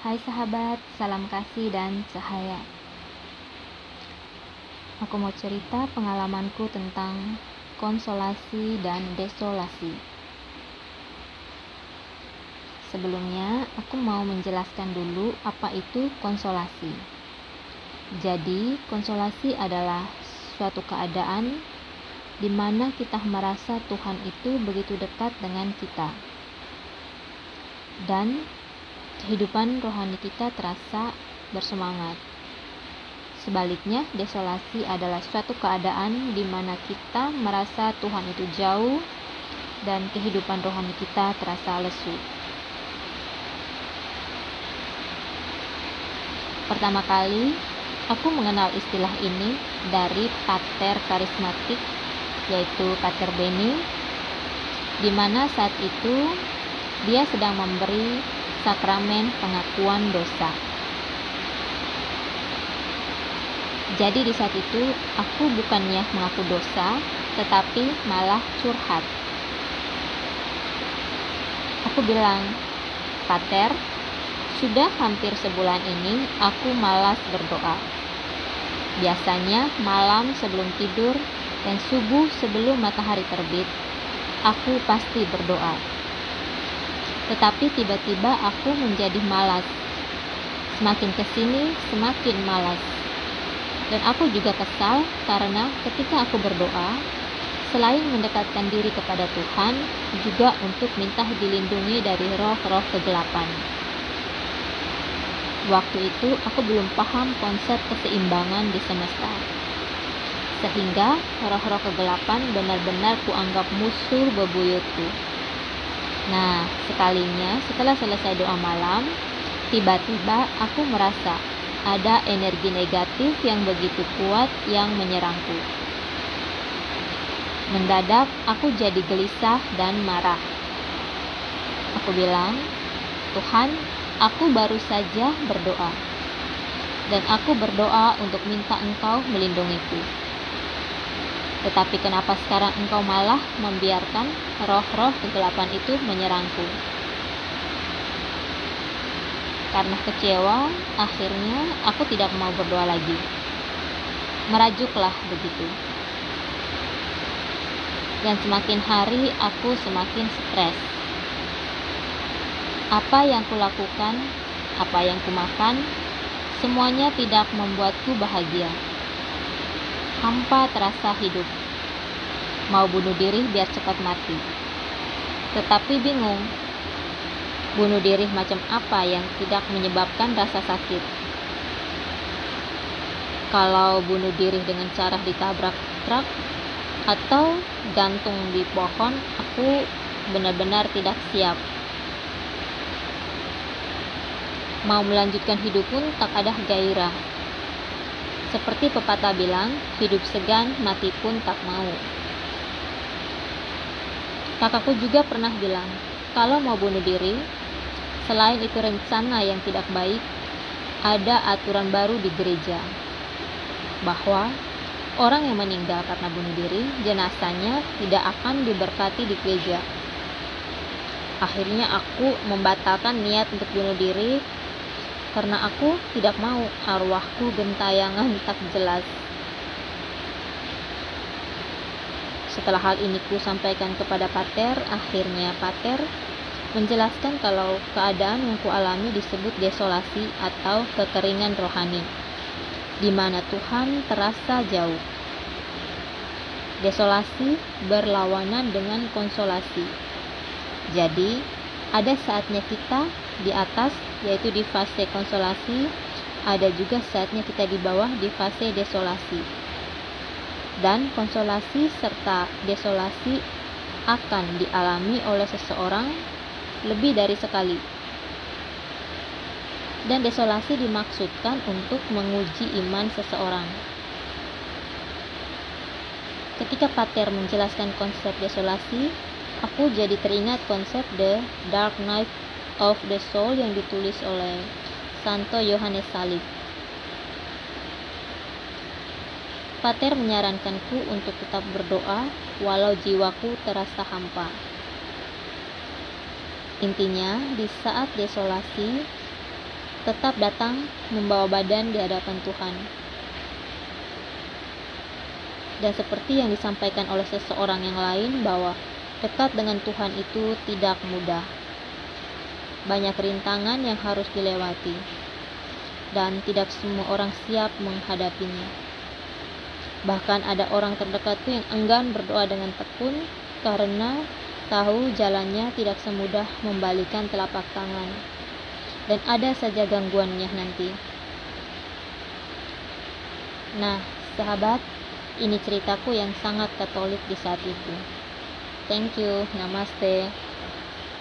Hai sahabat, salam kasih dan cahaya. Aku mau cerita pengalamanku tentang konsolasi dan desolasi. Sebelumnya, aku mau menjelaskan dulu apa itu konsolasi. Jadi, konsolasi adalah suatu keadaan di mana kita merasa Tuhan itu begitu dekat dengan kita. Dan kehidupan rohani kita terasa bersemangat. Sebaliknya, desolasi adalah suatu keadaan di mana kita merasa Tuhan itu jauh dan kehidupan rohani kita terasa lesu. Pertama kali, aku mengenal istilah ini dari pater karismatik, yaitu Pater Benny, di mana saat itu dia sedang memberi sakramen pengakuan dosa. Jadi di saat itu aku bukannya mengaku dosa, tetapi malah curhat. Aku bilang, Pater, sudah hampir sebulan ini aku malas berdoa. Biasanya malam sebelum tidur dan subuh sebelum matahari terbit, aku pasti berdoa tetapi tiba-tiba aku menjadi malas. Semakin ke sini, semakin malas. Dan aku juga kesal karena ketika aku berdoa, selain mendekatkan diri kepada Tuhan, juga untuk minta dilindungi dari roh-roh kegelapan. Waktu itu aku belum paham konsep keseimbangan di semesta. Sehingga roh-roh kegelapan benar-benar kuanggap musuh bebuyutku Nah, sekalinya setelah selesai doa malam, tiba-tiba aku merasa ada energi negatif yang begitu kuat yang menyerangku. Mendadak aku jadi gelisah dan marah. Aku bilang, Tuhan, aku baru saja berdoa. Dan aku berdoa untuk minta engkau melindungiku. Tetapi kenapa sekarang engkau malah membiarkan roh-roh kegelapan itu menyerangku? Karena kecewa, akhirnya aku tidak mau berdoa lagi. Merajuklah begitu. Dan semakin hari aku semakin stres. Apa yang kulakukan, apa yang kumakan, semuanya tidak membuatku bahagia hampa terasa hidup. Mau bunuh diri biar cepat mati. Tetapi bingung, bunuh diri macam apa yang tidak menyebabkan rasa sakit. Kalau bunuh diri dengan cara ditabrak truk atau gantung di pohon, aku benar-benar tidak siap. Mau melanjutkan hidup pun tak ada gairah seperti pepatah bilang, hidup segan, mati pun tak mau. Kakakku juga pernah bilang, kalau mau bunuh diri, selain itu rencana yang tidak baik, ada aturan baru di gereja. Bahwa orang yang meninggal karena bunuh diri, jenazahnya tidak akan diberkati di gereja. Akhirnya aku membatalkan niat untuk bunuh diri karena aku tidak mau arwahku gentayangan tak jelas. Setelah hal ini ku sampaikan kepada Pater, akhirnya Pater menjelaskan kalau keadaan yang kualami disebut desolasi atau kekeringan rohani, di mana Tuhan terasa jauh. Desolasi berlawanan dengan konsolasi. Jadi, ada saatnya kita di atas yaitu di fase konsolasi. Ada juga saatnya kita di bawah di fase desolasi. Dan konsolasi serta desolasi akan dialami oleh seseorang lebih dari sekali. Dan desolasi dimaksudkan untuk menguji iman seseorang. Ketika Pater menjelaskan konsep desolasi aku jadi teringat konsep The Dark Knight of the Soul yang ditulis oleh Santo Yohanes Salib. Pater menyarankanku untuk tetap berdoa walau jiwaku terasa hampa. Intinya, di saat desolasi, tetap datang membawa badan di hadapan Tuhan. Dan seperti yang disampaikan oleh seseorang yang lain bahwa dekat dengan Tuhan itu tidak mudah. Banyak rintangan yang harus dilewati dan tidak semua orang siap menghadapinya. Bahkan ada orang terdekatku yang enggan berdoa dengan tekun karena tahu jalannya tidak semudah membalikan telapak tangan. Dan ada saja gangguannya nanti. Nah, sahabat, ini ceritaku yang sangat katolik di saat itu. Thank you, namaste.